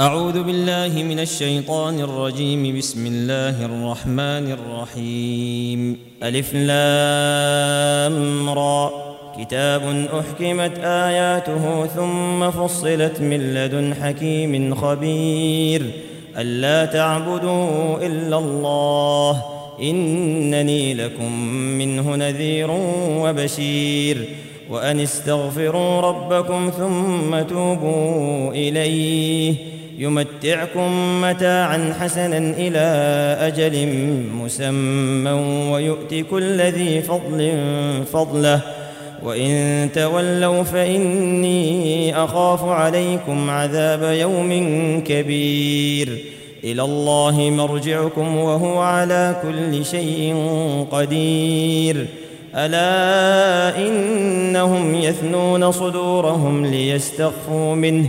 أعوذ بالله من الشيطان الرجيم. بسم الله الرحمن الرحيم. ألف لام را. كتاب أحكمت آياته ثم فصلت من لدن حكيم خبير. ألا تعبدوا إلا الله. إنني لكم منه نذير وبشير. وأن استغفروا ربكم ثم توبوا إليه. يمتعكم متاعا حسنا إلى أجل مسمى ويؤت كل ذي فضل فضله. وإن تولوا فإني أخاف عليكم عذاب يوم كبير. إلى الله مرجعكم وهو على كل شيء قدير. ألا إنهم يثنون صدورهم ليستخفوا منه؟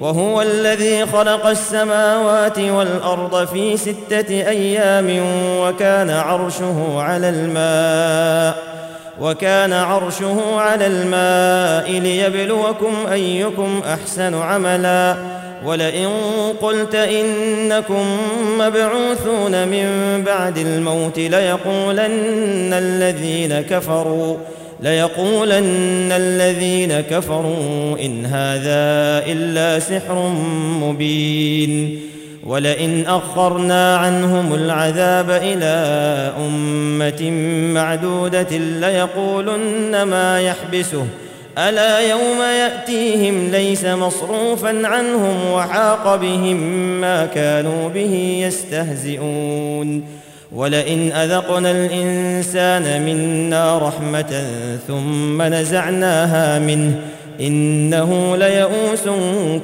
وهو الذي خلق السماوات والأرض في ستة أيام وكان عرشه على الماء وكان عرشه على الماء ليبلوكم أيكم أحسن عملا ولئن قلت إنكم مبعوثون من بعد الموت ليقولن الذين كفروا ليقولن الذين كفروا إن هذا إلا سحر مبين ولئن أخرنا عنهم العذاب إلى أمة معدودة ليقولن ما يحبسه. ألا يوم يأتيهم ليس مصروفا عنهم وحاق بهم ما كانوا به يستهزئون. ولئن أذقنا الإنسان منا رحمة ثم نزعناها منه إنه ليئوس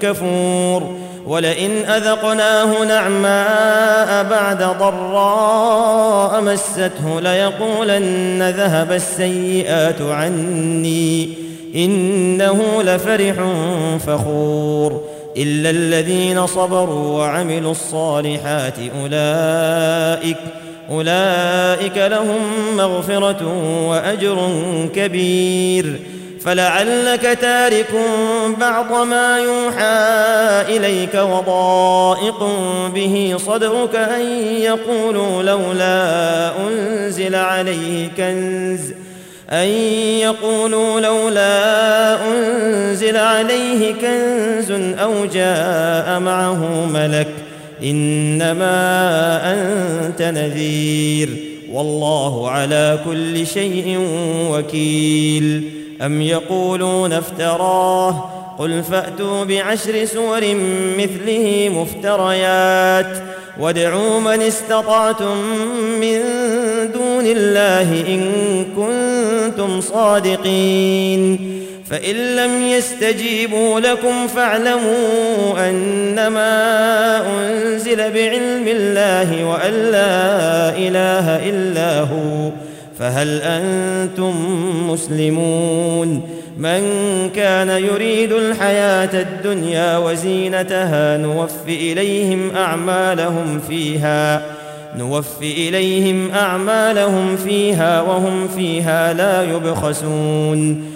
كفور ولئن أذقناه نعماء بعد ضراء مسته ليقولن ذهب السيئات عني إنه لفرح فخور إلا الذين صبروا وعملوا الصالحات أولئك أولئك لهم مغفرة وأجر كبير. فلعلك تارك بعض ما يوحى إليك وضائق به صدرك أن يقولوا لولا أنزل عليه كنز أن يقولوا لولا أنزل عليه كنز أو جاء معه ملك ۖ. إنما أنت نذير والله على كل شيء وكيل أم يقولون افتراه قل فأتوا بعشر سور مثله مفتريات وادعوا من استطعتم من دون الله إن كنتم صادقين فإن لم يستجيبوا لكم فاعلموا أنما أنزل بعلم الله وأن لا إله إلا هو فهل أنتم مسلمون؟ من كان يريد الحياة الدنيا وزينتها نوف إليهم أعمالهم فيها نوف إليهم أعمالهم فيها وهم فيها لا يبخسون.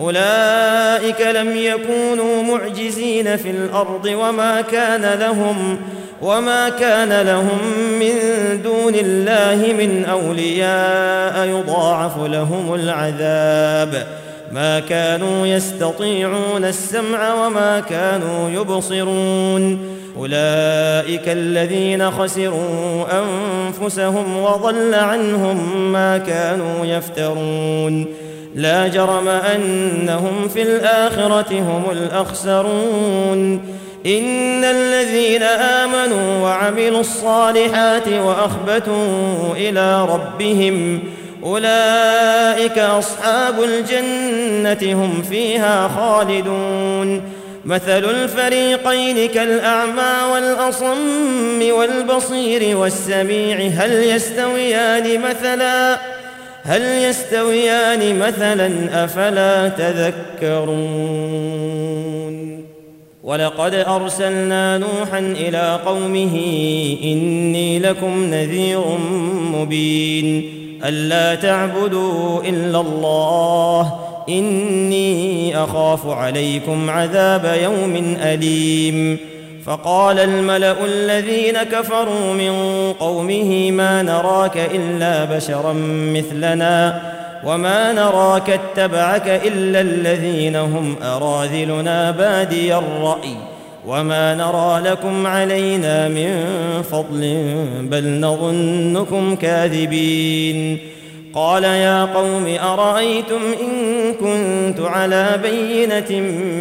أولئك لم يكونوا معجزين في الأرض وما كان لهم وما كان لهم من دون الله من أولياء يضاعف لهم العذاب. ما كانوا يستطيعون السمع وما كانوا يبصرون. أولئك الذين خسروا أنفسهم وضل عنهم ما كانوا يفترون. لا جرم أنهم في الآخرة هم الأخسرون. إن الذين آمنوا وعملوا الصالحات وأخبتوا إلى ربهم أولئك أصحاب الجنة هم فيها خالدون. مثل الفريقين كالأعمى والأصم والبصير والسميع هل يستويان مثلا؟ هل يستويان مثلا أفلا تذكرون؟ ولقد أرسلنا نوحا إلى قومه إني لكم نذير مبين ألا تعبدوا إلا الله إني أخاف عليكم عذاب يوم أليم فقال الملأ الذين كفروا من قومه ما نراك إلا بشرا مثلنا وما نراك اتبعك إلا الذين هم أراذلنا بادي الرأي وما نرى لكم علينا من فضل بل نظنكم كاذبين قال يا قوم أرأيتم إن كنت على بينة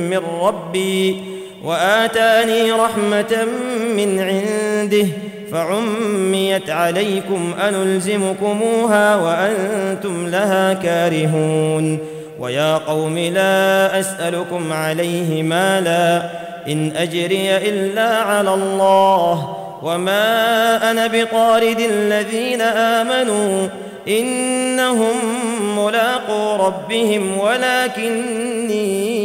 من ربي وآتاني رحمة من عنده فعميت عليكم أنلزمكموها وأنتم لها كارهون ويا قوم لا أسألكم عليه مالا إن أجري إلا على الله وما أنا بطارد الذين آمنوا إنهم ملاقو ربهم ولكني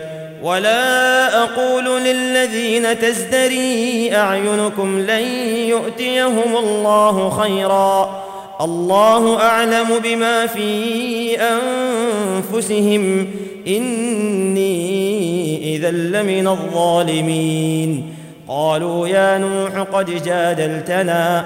ولا أقول للذين تزدري أعينكم لن يؤتيهم الله خيرا. الله أعلم بما في أنفسهم. إني إذا لمن الظالمين. قالوا يا نوح قد جادلتنا.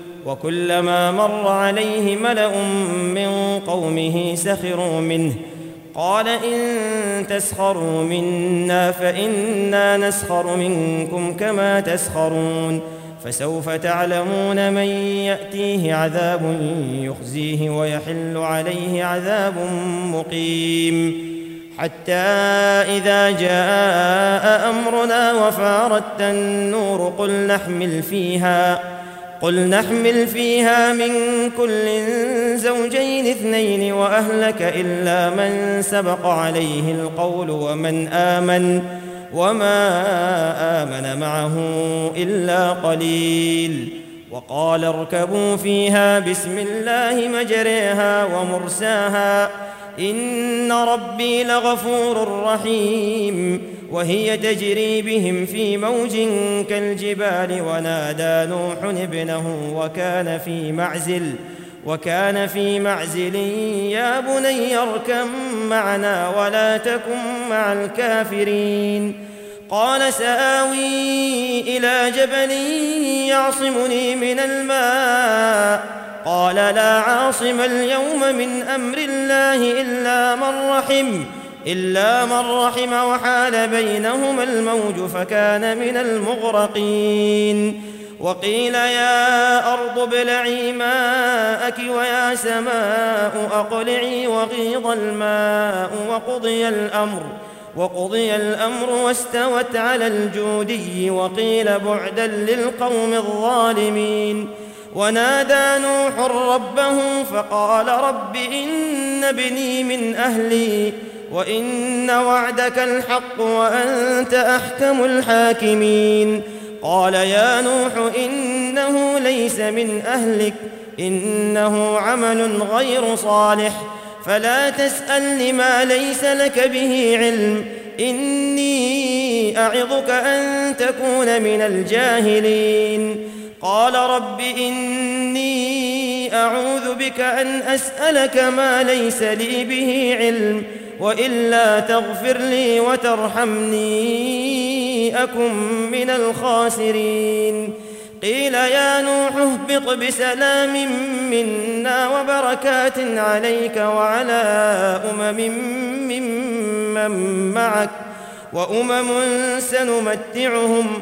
وكلما مر عليه ملأ من قومه سخروا منه. قال إن تسخروا منا فإنا نسخر منكم كما تسخرون. فسوف تعلمون من يأتيه عذاب يخزيه ويحل عليه عذاب مقيم. حتى إذا جاء أمرنا وفارت النور قل نحمل فيها. قل نحمل فيها من كل زوجين اثنين وأهلك إلا من سبق عليه القول ومن آمن وما آمن معه إلا قليل وقال اركبوا فيها بسم الله مجريها ومرساها إن ربي لغفور رحيم وهي تجري بهم في موج كالجبال ونادى نوح ابنه وكان في معزل وكان في معزل يا بني اركم معنا ولا تكن مع الكافرين قال سآوي إلى جبل يعصمني من الماء قال لا عاصم اليوم من أمر الله إلا من رحم إلا من رحم وحال بينهما الموج فكان من المغرقين. وقيل يا أرض ابلعي ماءك ويا سماء أقلعي وغيض الماء وقضي الأمر وقضي الأمر واستوت على الجودي وقيل بعدا للقوم الظالمين. ونادى نوح ربه فقال رب إن ابني من أهلي وإن وعدك الحق وأنت أحكم الحاكمين. قال يا نوح إنه ليس من أهلك إنه عمل غير صالح فلا تسأل لما ليس لك به علم إني أعظك أن تكون من الجاهلين. قال رب إني أعوذ بك أن أسألك ما ليس لي به علم وإلا تغفر لي وترحمني أكن من الخاسرين. قيل يا نوح اهبط بسلام منا وبركات عليك وعلى أمم ممن معك وأمم سنمتعهم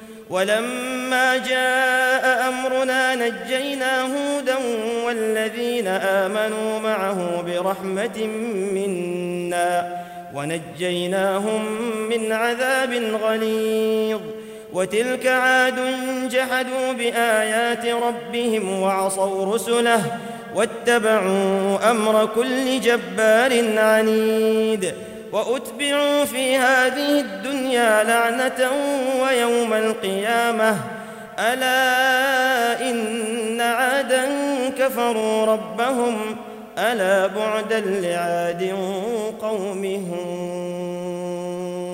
ولما جاء أمرنا نجينا هودا والذين آمنوا معه برحمة منا ونجيناهم من عذاب غليظ. وتلك عاد جحدوا بآيات ربهم وعصوا رسله واتبعوا أمر كل جبار عنيد. وأتبعوا في هذه الدنيا لعنة ويوم القيامة. ألا إن عادا كفروا ربهم. ألا بعدا لعاد قوم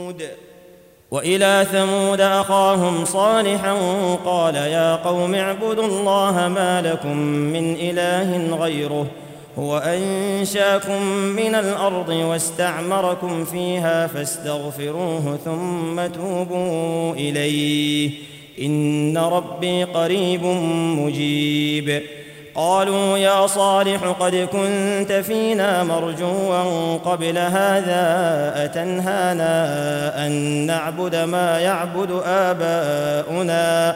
هود. وإلى ثمود أخاهم صالحا قال يا قوم اعبدوا الله ما لكم من إله غيره. هو انشاكم من الأرض واستعمركم فيها فاستغفروه ثم توبوا إليه. إن ربي قريب مجيب. قالوا يا صالح قد كنت فينا مرجوا قبل هذا أتنهانا أن نعبد ما يعبد آباؤنا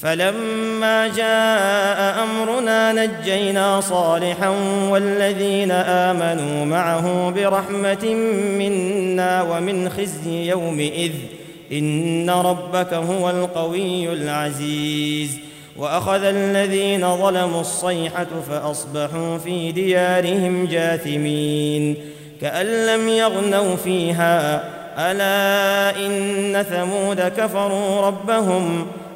فلما جاء أمرنا نجينا صالحا والذين آمنوا معه برحمة منا ومن خزي يومئذ إن ربك هو القوي العزيز وأخذ الذين ظلموا الصيحة فأصبحوا في ديارهم جاثمين كأن لم يغنوا فيها ألا إن ثمود كفروا ربهم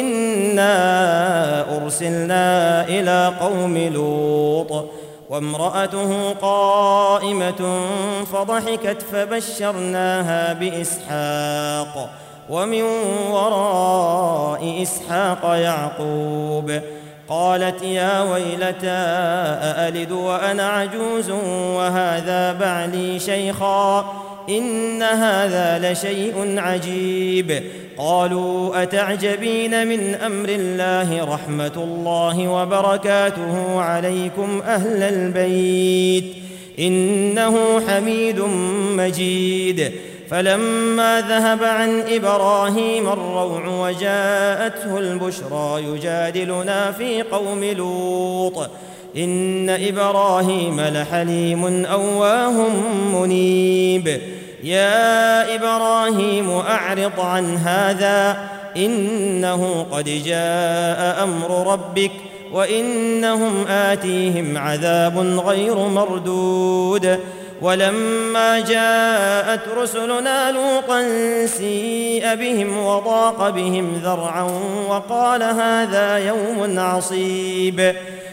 انا ارسلنا إلى قوم لوط وامراته قائمه فضحكت فبشرناها باسحاق ومن وراء اسحاق يعقوب قالت يا ويلتى أألد وأنا عجوز وهذا بعلي شيخا إن هذا لشيء عجيب. قالوا أتعجبين من أمر الله رحمة الله وبركاته عليكم أهل البيت. إنه حميد مجيد. فلما ذهب عن إبراهيم الروع وجاءته البشرى يجادلنا في قوم لوط. إن إبراهيم لحليم أواه منيب. يا إبراهيم أعرض عن هذا إنه قد جاء أمر ربك وإنهم آتيهم عذاب غير مردود. ولما جاءت رسلنا لوطا سيء بهم وضاق بهم ذرعا وقال هذا يوم عصيب.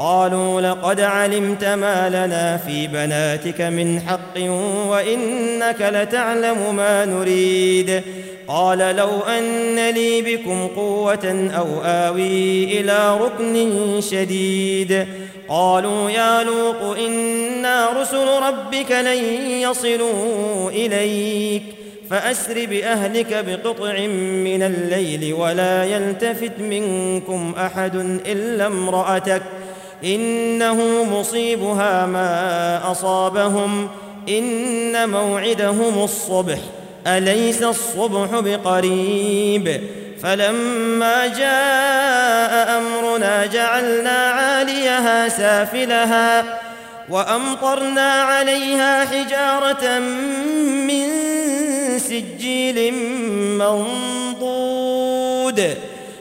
قالوا لقد علمت ما لنا في بناتك من حق وإنك لتعلم ما نريد. قال لو أن لي بكم قوة أو آوي إلى ركن شديد. قالوا يا لوط إنا رسل ربك لن يصلوا إليك. فأسر بأهلك بقطع من الليل ولا يلتفت منكم أحد إلا امرأتك. إنه مصيبها ما أصابهم. إن موعدهم الصبح. أليس الصبح بقريب؟ فلما جاء أمرنا جعلنا عاليها سافلها وأمطرنا عليها حجارة من سجيل منضود.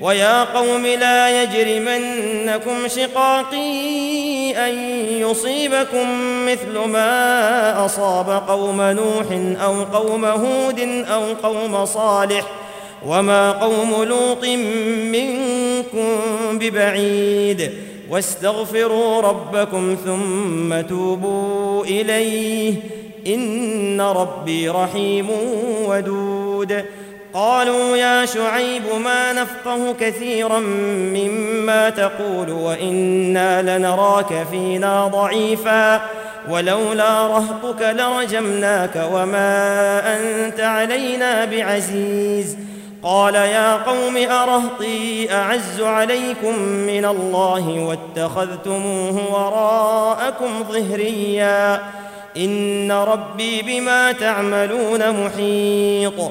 ويا قوم لا يجرمنكم شقاقي أن يصيبكم مثل ما أصاب قوم نوح أو قوم هود أو قوم صالح وما قوم لوط منكم ببعيد واستغفروا ربكم ثم توبوا إليه إن ربي رحيم ودود قالوا يا شعيب ما نفقه كثيرا مما تقول وإنا لنراك فينا ضعيفا ولولا رهطك لرجمناك وما أنت علينا بعزيز قال يا قوم أرهطي أعز عليكم من الله واتخذتموه وراءكم ظهريا إن ربي بما تعملون محيط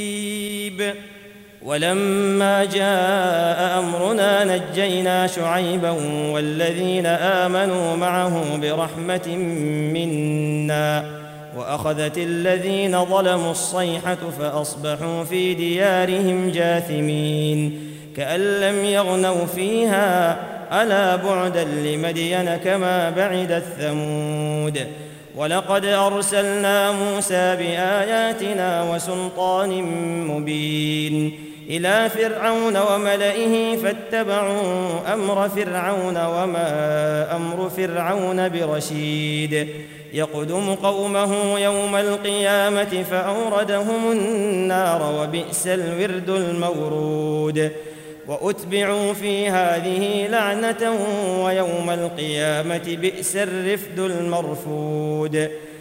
ولما جاء أمرنا نجينا شعيبا والذين آمنوا معه برحمة منا وأخذت الذين ظلموا الصيحة فأصبحوا في ديارهم جاثمين كأن لم يغنوا فيها ألا بعدا لمدين كما بعدت ثمود ولقد أرسلنا موسى بآياتنا وسلطان مبين إلى فرعون وملئه فاتبعوا أمر فرعون وما أمر فرعون برشيد. يقدم قومه يوم القيامة فأوردهم النار وبئس الورد المورود. وأتبعوا في هذه لعنة ويوم القيامة بئس الرفد المرفود.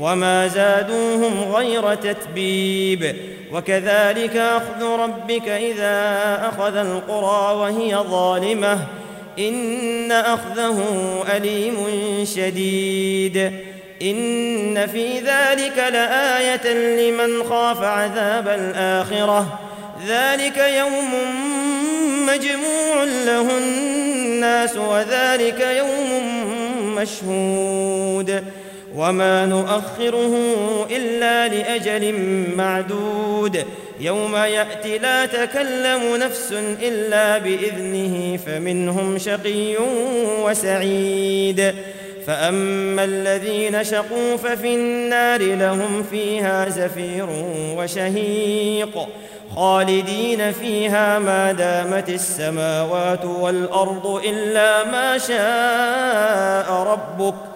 وما زادوهم غير تتبيب. وكذلك أخذ ربك إذا أخذ القرى وهي ظالمة. إن أخذه أليم شديد. إن في ذلك لآية لمن خاف عذاب الآخرة. ذلك يوم مجموع له الناس وذلك يوم مشهود. وما نؤخره الا لاجل معدود يوم ياتي لا تكلم نفس الا باذنه فمنهم شقي وسعيد فاما الذين شقوا ففي النار لهم فيها زفير وشهيق خالدين فيها ما دامت السماوات والارض الا ما شاء ربك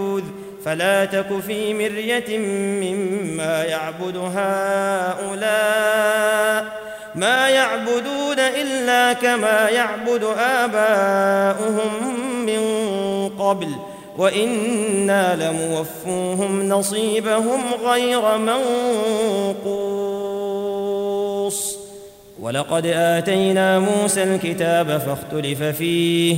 فلا تك في مرية مما يعبد هؤلاء ما يعبدون إلا كما يعبد آباؤهم من قبل وإنا لموفوهم نصيبهم غير منقوص. ولقد آتينا موسى الكتاب فاختلف فيه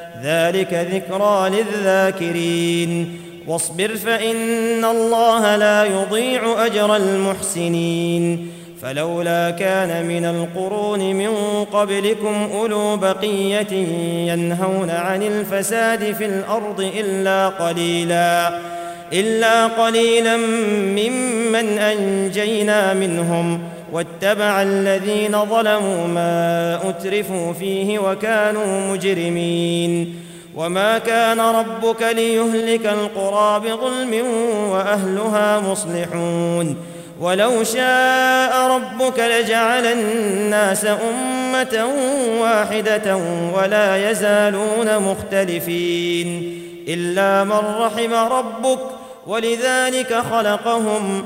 ذلك ذكرى للذاكرين. واصبر فإن الله لا يضيع أجر المحسنين. فلولا كان من القرون من قبلكم أولو بقية ينهون عن الفساد في الأرض إلا قليلا إلا قليلا ممن أنجينا منهم. واتبع الذين ظلموا ما أترفوا فيه وكانوا مجرمين وما كان ربك ليهلك القرى بظلم وأهلها مصلحون ولو شاء ربك لجعل الناس أمة واحدة ولا يزالون مختلفين إلا من رحم ربك ولذلك خلقهم